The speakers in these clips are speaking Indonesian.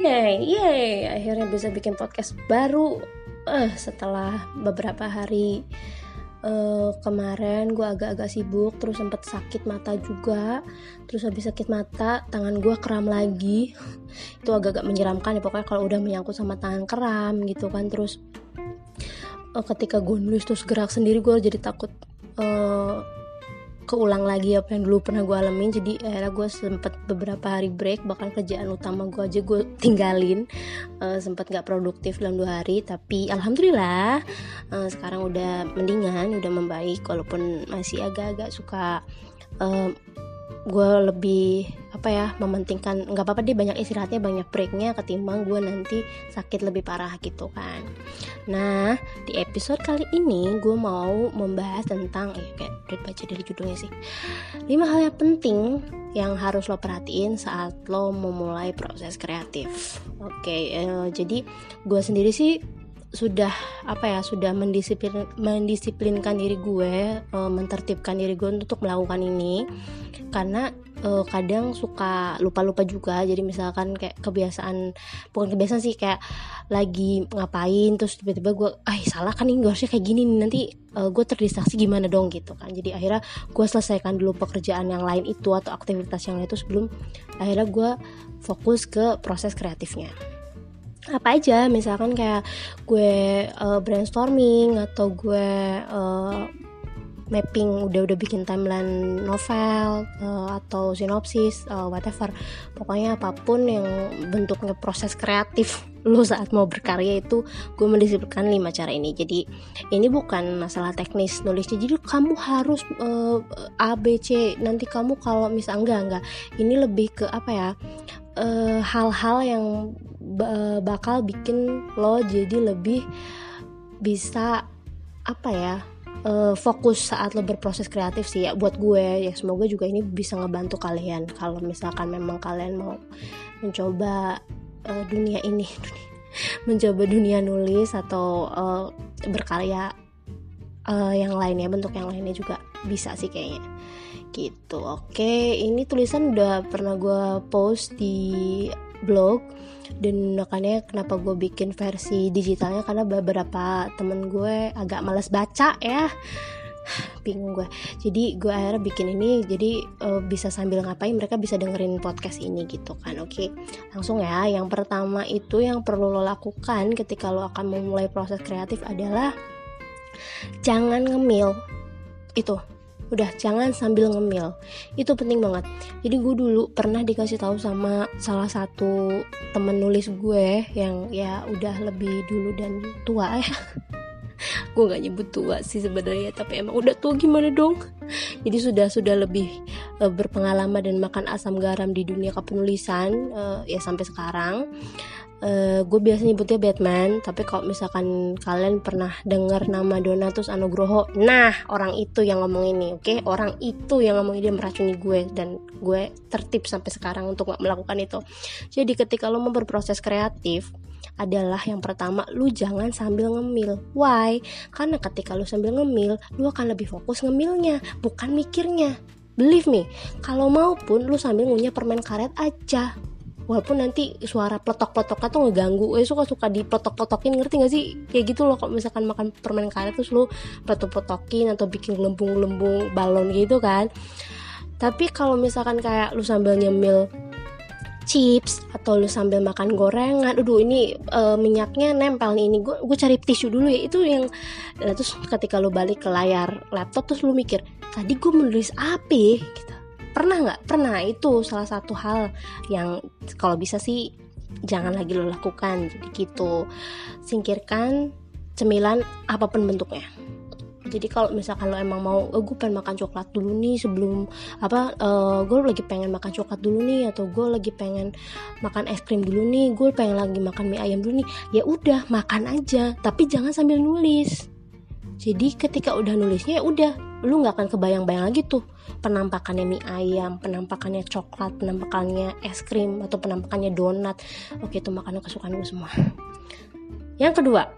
Hey, yay, akhirnya bisa bikin podcast baru. Uh, setelah beberapa hari uh, kemarin gue agak-agak sibuk terus sempet sakit mata juga. Terus habis sakit mata tangan gue kram lagi. Itu agak-agak menyeramkan ya pokoknya kalau udah menyangkut sama tangan kram gitu kan. Terus uh, ketika gue nulis terus gerak sendiri gue jadi takut uh, keulang lagi apa yang dulu pernah gue alamin. Jadi akhirnya gue sempet beberapa hari break bahkan kerjaan utama gue aja gue tinggalin. Uh, sempet nggak produktif dalam dua hari tapi alhamdulillah uh, sekarang udah mendingan udah membaik walaupun masih agak-agak suka uh, gue lebih apa ya mementingkan nggak apa-apa deh banyak istirahatnya banyak breaknya ketimbang gue nanti sakit lebih parah gitu kan. Nah di episode kali ini gue mau membahas tentang eh kayak udah baca dari judulnya sih. Lima hal yang penting yang harus lo perhatiin saat lo memulai proses kreatif. Oke okay, eh, jadi gue sendiri sih sudah apa ya sudah mendisiplin mendisiplinkan diri gue uh, mentertibkan diri gue untuk melakukan ini. Karena uh, kadang suka lupa-lupa juga. Jadi misalkan kayak kebiasaan bukan kebiasaan sih kayak lagi ngapain terus tiba-tiba gue ah salah kan ini gue harusnya kayak gini nanti uh, gue terdistraksi gimana dong? Gitu kan. Jadi akhirnya gue selesaikan dulu pekerjaan yang lain itu atau aktivitas yang lain itu sebelum akhirnya gue fokus ke proses kreatifnya apa aja misalkan kayak gue uh, brainstorming atau gue uh, mapping udah udah bikin timeline novel uh, atau sinopsis uh, whatever. Pokoknya apa pun yang bentuknya proses kreatif lo saat mau berkarya itu gue mendisiplinkan lima cara ini. Jadi ini bukan masalah teknis nulisnya. Jadi kamu harus uh, A B C. Nanti kamu kalau misal enggak enggak. Ini lebih ke apa ya hal-hal uh, yang bakal bikin lo jadi lebih bisa apa ya uh, fokus saat lo berproses kreatif sih ya buat gue. Ya semoga juga ini bisa ngebantu kalian. Kalau misalkan memang kalian mau mencoba uh, dunia ini mencoba dunia nulis atau uh, berkarya uh, yang lainnya bentuk yang lainnya juga bisa sih kayaknya gitu. Oke ini tulisan udah pernah gue post di blog dan makanya kenapa gue bikin versi digitalnya karena beberapa temen gue agak males baca ya. Bingung gue. Jadi gue akhirnya bikin ini jadi uh, bisa sambil ngapain mereka bisa dengerin podcast ini gitu kan. Oke langsung ya. Yang pertama itu yang perlu lo lakukan ketika lo akan memulai proses kreatif adalah jangan ngemil. Itu udah jangan sambil ngemil. Itu penting banget. Jadi gue dulu pernah dikasih tahu sama salah satu temen nulis gue yang ya udah lebih dulu dan tua ya. Gue gak nyebut tua sih sebenarnya tapi emang udah tua gimana dong? Jadi sudah sudah lebih uh, berpengalaman dan makan asam garam di dunia kepenulisan uh, ya sampai sekarang uh, eh, gue biasa nyebutnya Batman tapi kalau misalkan kalian pernah dengar nama Donatus Anugroho nah orang itu yang ngomong ini oke? Okay? orang itu yang ngomong dia meracuni gue dan gue tertib sampai sekarang untuk gak melakukan itu. Jadi ketika lo mau berproses kreatif adalah yang pertama lu jangan sambil ngemil. Why? Karena ketika lu sambil ngemil lu akan lebih fokus ngemilnya bukan mikirnya. Believe me kalau mau pun lu sambil ngunyah permen karet aja walaupun nanti suara peletok-peletoknya tuh ngeganggu. Eh suka suka dipletok-peletokin ngerti gak sih? Kayak gitu loh kalau misalkan makan permen karet terus lu peletok-peletokin atau bikin gelembung-gelembung balon gitu kan. Tapi kalau misalkan kayak lu sambil nyemil chips atau lu sambil makan gorengan, aduh ini uh, minyaknya nempel nih. Ini gue gue cari tisu dulu ya. Itu yang nah, terus ketika lu balik ke layar laptop terus lu mikir tadi gue menulis apa ya? gitu pernah nggak? Pernah. Itu salah satu hal yang kalau bisa sih jangan lagi lo lakukan jadi gitu. Singkirkan cemilan apa pun bentuknya. Jadi kalau misalkan lo emang mau oh, gue pengen makan coklat dulu nih sebelum apa uh, gue lagi pengen makan coklat dulu nih atau gue lagi pengen makan es krim dulu nih gue pengen lagi makan mie ayam dulu nih ya udah makan aja. Tapi jangan sambil nulis. Jadi ketika udah nulisnya ya udah lu nggak akan kebayang-bayang lagi tuh penampakannya mie ayam, penampakannya coklat, penampakannya es krim atau penampakannya donat. Oke itu makanan kesukaan gue semua. Yang kedua,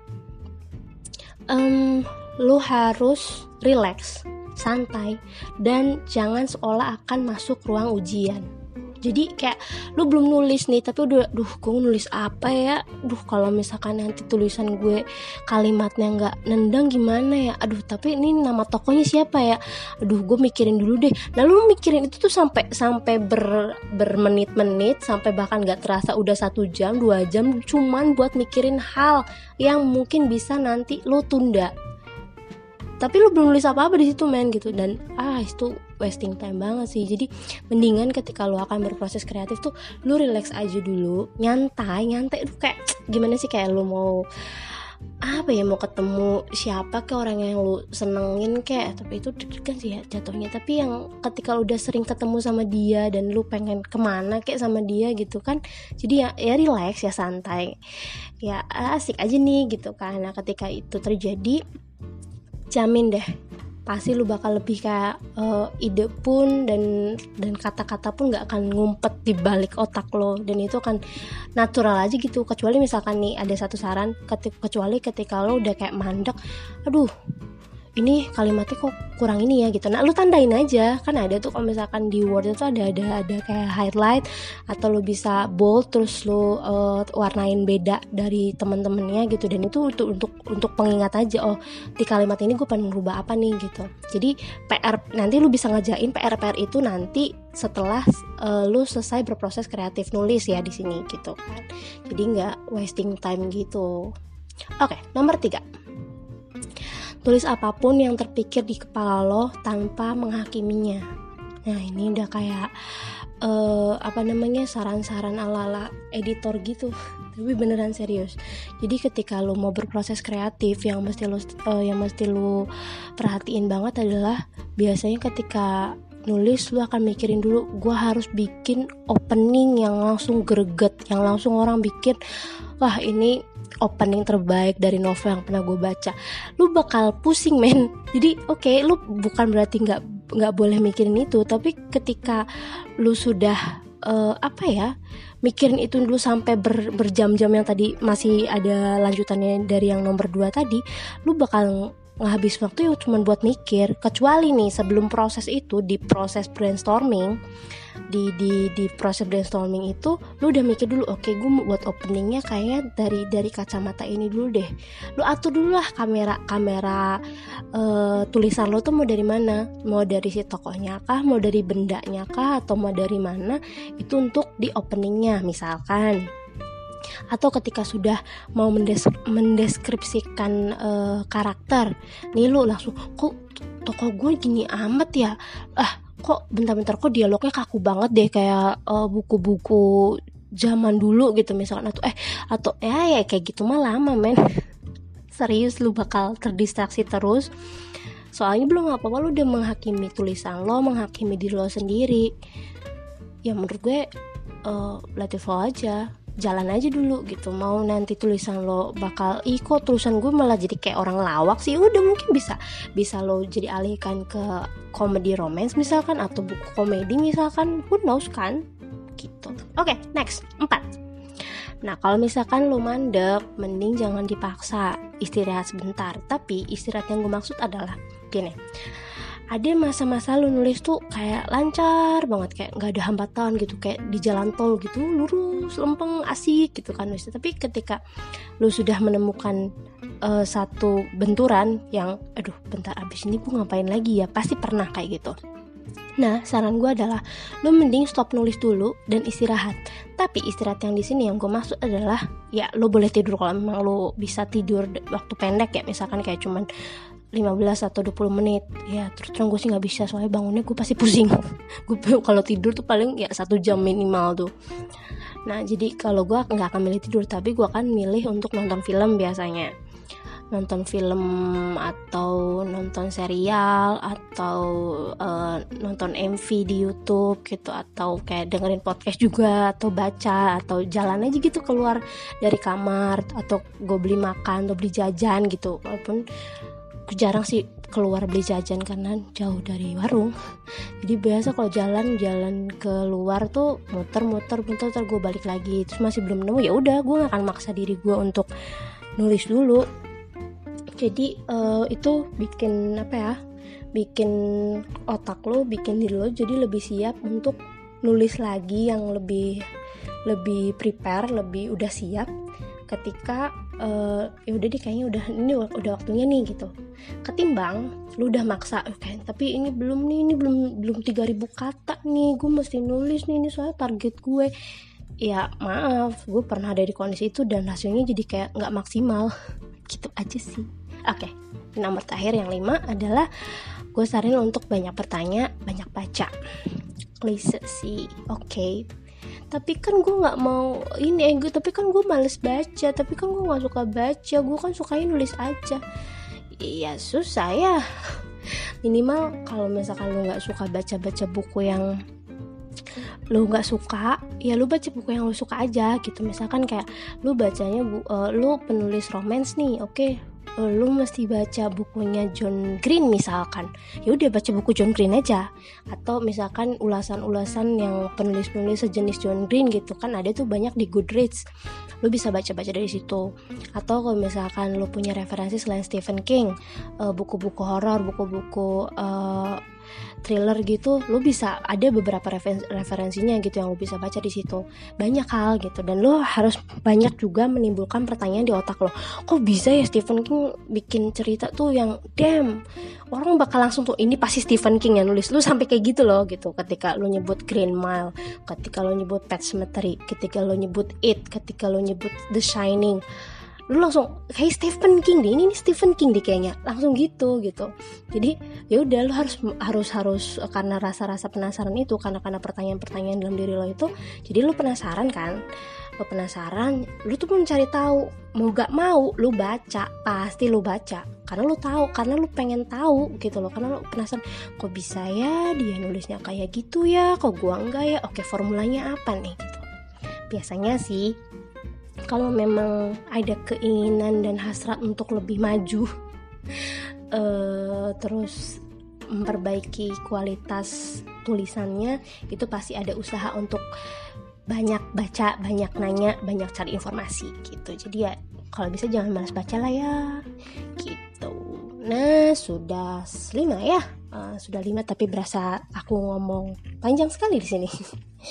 um, lu harus relax, santai, dan jangan seolah akan masuk ruang ujian. Jadi kayak lu belum nulis nih tapi udah duh gue nulis apa ya? Duh kalau misalkan nanti tulisan gue kalimatnya nggak nendang gimana ya? Aduh tapi ini nama tokonya siapa ya? Aduh gue mikirin dulu deh. Lalu lu mikirin itu tuh sampai sampai ber bermenit-menit sampai bahkan nggak terasa udah satu jam dua jam cuman buat mikirin hal yang mungkin bisa nanti lu tunda. Tapi lu belum nulis apa-apa di situ men gitu. Dan ah itu wasting time banget sih. Jadi mendingan ketika lu akan berproses kreatif tuh lu relax aja dulu. Nyantai nyantai. Itu kayak gimana sih kayak lu mau apa ya mau ketemu siapa ke orang yang lu senengin kayak. Tapi itu kan sih ya jatuhnya. Tapi yang ketika lu udah sering ketemu sama dia dan lu pengen ke mana kayak sama dia gitu kan jadi ya ya relax ya santai. Ya asik aja nih gitu kan. Nah ketika itu terjadi jamin deh pasti lu bakal lebih kayak uh, ide pun dan dan kata-kata pun nggak akan ngumpet di balik otak lo. Dan itu akan natural aja gitu. Kecuali misalkan nih ada satu saran kecuali ketika lo udah kayak mandek aduh ini kalimatnya kok kurang ini ya gitu. Nah lu tandain aja. Kan ada tuh kalau misalkan di word itu ada ada ada kayak highlight atau lu bisa bold terus lu uh, warnain beda dari temen-temennya gitu. Dan itu untuk untuk untuk pengingat aja oh di kalimat ini gue pengen merubah apa nih gitu. Jadi PR nanti lu bisa ngajain PR PR itu nanti setelah uh, lu selesai berproses kreatif nulis ya di sini gitu kan. Jadi nggak wasting time gitu. Oke nomor tiga Tulis apa pun yang terpikir di kepala lo tanpa menghakiminya. Nah, ini udah kayak uh, apa namanya saran-saran ala-ala editor gitu. Tapi beneran serius. Jadi ketika lo mau berproses kreatif yang mesti lo uh, yang mesti lo perhatiin banget adalah biasanya ketika nulis lu akan mikirin dulu gue harus bikin opening yang langsung greget yang langsung orang bikin wah ini opening terbaik dari novel yang pernah gue baca. Lu bakal pusing men. Jadi oke okay, lu bukan berarti nggak nggak boleh mikirin itu tapi ketika lu sudah uh, apa ya mikirin itu dulu sampai ber, berjam-jam yang tadi masih ada lanjutannya dari yang nomor dua tadi lu bakal ngabis waktu ya cuma buat mikir. Kecuali nih sebelum proses itu di proses brainstorming di di di proses brainstorming itu lu udah mikir dulu oke okay, gue buat openingnya kayak dari dari kacamata ini dulu deh. Lu atur dulu lah kamera kamera uh, tulisan lo tuh mau dari mana. Mau dari si tokohnya kah mau dari bendanya kah atau mau dari mana itu untuk di openingnya misalkan atau ketika sudah mau mendes mendeskripsikan uh, karakter. Nih lu langsung kok toko gue gini amat ya? Ah kok bentar-bentar kok dialognya kaku banget deh kayak uh, buku-buku zaman dulu gitu misalkan. Atau eh atau ya ya kayak gitu mah lama men. Serius lu bakal terdistraksi terus. Soalnya belum apa-apa lu udah menghakimi tulisan lo menghakimi diri lo sendiri. Ya menurut gue uh, let it aja jalan aja dulu gitu. Mau nanti tulisan lo bakal iko tulisan gue malah jadi kayak orang lawak sih. Udah mungkin bisa bisa lo jadi alihkan ke komedi romance misalkan atau buku komedi misalkan. Who knows kan? Gitu. Oke okay, next. 4 Nah kalau misalkan lo mandek Mending jangan dipaksa Istirahat sebentar. Tapi istirahat yang gue maksud adalah Gini ada masa-masa lu nulis tuh kayak lancar banget kayak nggak ada hambatan gitu kayak di jalan tol gitu lurus lempeng asik gitu kan nulis tapi ketika lu sudah menemukan uh, satu benturan yang aduh bentar abis ini gue ngapain lagi ya? Pasti pernah kayak gitu. Nah, saran gue adalah lu mending stop nulis dulu dan istirahat. Tapi istirahat yang di sini yang gue maksud adalah ya lo boleh tidur kalau memang lo bisa tidur waktu pendek ya, misalkan kayak cuman 15 atau 20 menit. Ya terus terang gue sih nggak bisa soalnya bangunnya gue pasti pusing. Gue kalau tidur tuh paling ya satu jam minimal tuh. Nah jadi kalau gue nggak akan milih tidur tapi gue akan milih untuk nonton film biasanya. Nonton film atau nonton serial atau uh, nonton MV di YouTube gitu atau kayak dengerin podcast juga atau baca atau jalan aja gitu keluar dari kamar atau gue beli makan atau beli jajan gitu. Walaupun aku jarang sih keluar beli jajan karena jauh dari warung. Jadi biasa kalau jalan jalan keluar tuh muter muter muter muter gue balik lagi. Terus masih belum nemu ya udah gue gak akan maksa diri gue untuk nulis dulu. Jadi uh, itu bikin apa ya bikin otak lo bikin diri lo jadi lebih siap untuk nulis lagi yang lebih lebih prepare lebih udah siap ketika uh, ya udah deh kayaknya udah ini udah waktunya nih gitu. Ketimbang lu udah maksa kan tapi ini belum nih ini belum belum 3000 kata nih gue mesti nulis nih ini soalnya target gue. Ya maaf gue pernah ada di kondisi itu dan hasilnya jadi kayak nggak maksimal. Gitu aja sih. Oke okay. nomor terakhir yang lima adalah gue saranin untuk banyak bertanya banyak baca. Klise sih oke. okay tapi kan gue nggak mau ini eh gue tapi kan gue males baca tapi kan gue nggak suka baca gue kan sukanya nulis aja. Iya susah ya. Minimal kalau misalkan lu nggak suka baca baca buku yang lu nggak suka ya lu baca buku yang lu suka aja gitu. Misalkan kayak lu bacanya bu, uh, lu penulis romance nih oke. okay, lu mesti baca bukunya John Green misalkan. Ya udah baca buku John Green aja. Atau misalkan ulasan-ulasan yang penulis-penulis sejenis John Green gitu kan ada tuh banyak di Goodreads. Lu bisa baca-baca dari situ. Atau kalau misalkan lu punya referensi selain Stephen King uh, buku-buku horor buku-buku uh, thriller gitu lo bisa ada beberapa referen referensinya gitu yang lo bisa baca di situ. Banyak hal gitu dan lo harus banyak juga menimbulkan pertanyaan di otak lo. Kok bisa ya Stephen King bikin cerita tuh yang damn orang bakal langsung tuh ini pasti Stephen King yang nulis. Lo sampai kayak gitu loh gitu ketika lo nyebut Green Mile ketika lo nyebut Pet Cemetery ketika lo nyebut It ketika lo nyebut The Shining lu langsung kayak Stephen King deh ini, ini Stephen King deh kayaknya. Langsung gitu gitu. Jadi ya udah lu harus harus harus karena rasa-rasa penasaran itu karena karena pertanyaan-pertanyaan dalam diri lo itu jadi lu penasaran kan? Lo penasaran lu tuh mencari tahu mau gak mau lu baca pasti lu baca. Karena lu tahu karena lu pengen tahu gitu loh. Karena lu penasaran kok bisa ya dia nulisnya kayak gitu ya? Kok gua enggak ya? Oke formulanya apa nih? Gitu. Biasanya sih kalau memang ada keinginan dan hasrat untuk lebih maju uh, terus memperbaiki kualitas tulisannya itu pasti ada usaha untuk banyak baca, banyak nanya, banyak cari informasi gitu. Jadi ya kalau bisa jangan malas baca lah ya. Gitu. Nah, sudah lima ya. Uh, sudah lima tapi berasa aku ngomong panjang sekali di sini.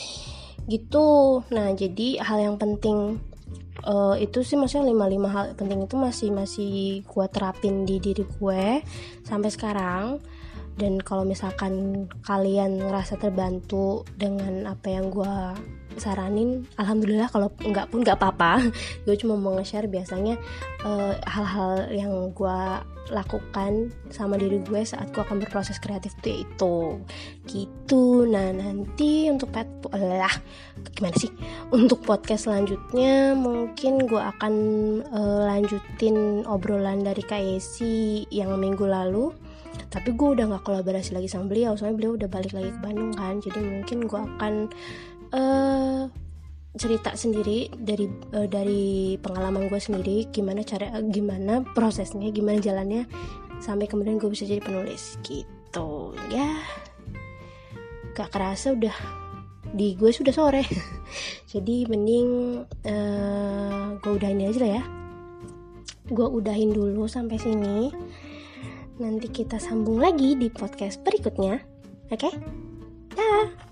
gitu. Nah, jadi hal yang penting uh, itu sih maksudnya lima lima hal penting itu masih masih gue terapin di diri gue sampai sekarang. Dan kalau misalkan kalian ngerasa terbantu dengan apa yang gue saranin alhamdulillah kalau nggak pun nggak apa-apa. Gue cuma mau nge-share biasanya eh, hal-hal uh, yang gue lakukan sama diri gue saat gue akan berproses kreatif itu itu. Gitu. Nah nanti untuk pet lah gimana sih? Untuk podcast selanjutnya mungkin gue akan uh, lanjutin obrolan dari KSC yang minggu lalu. Tapi gue udah gak kolaborasi lagi sama beliau soalnya beliau udah balik lagi ke Bandung kan. Jadi mungkin gue akan uh, cerita sendiri dari uh, dari pengalaman gue sendiri gimana cara gimana prosesnya gimana jalannya sampai kemudian gue bisa jadi penulis gitu. Ya gak kerasa udah di gue sudah sore. Jadi mending uh, gue udahin aja lah ya. Gue udahin dulu sampai sini. Nanti kita sambung lagi di podcast berikutnya. Oke? Okay? dah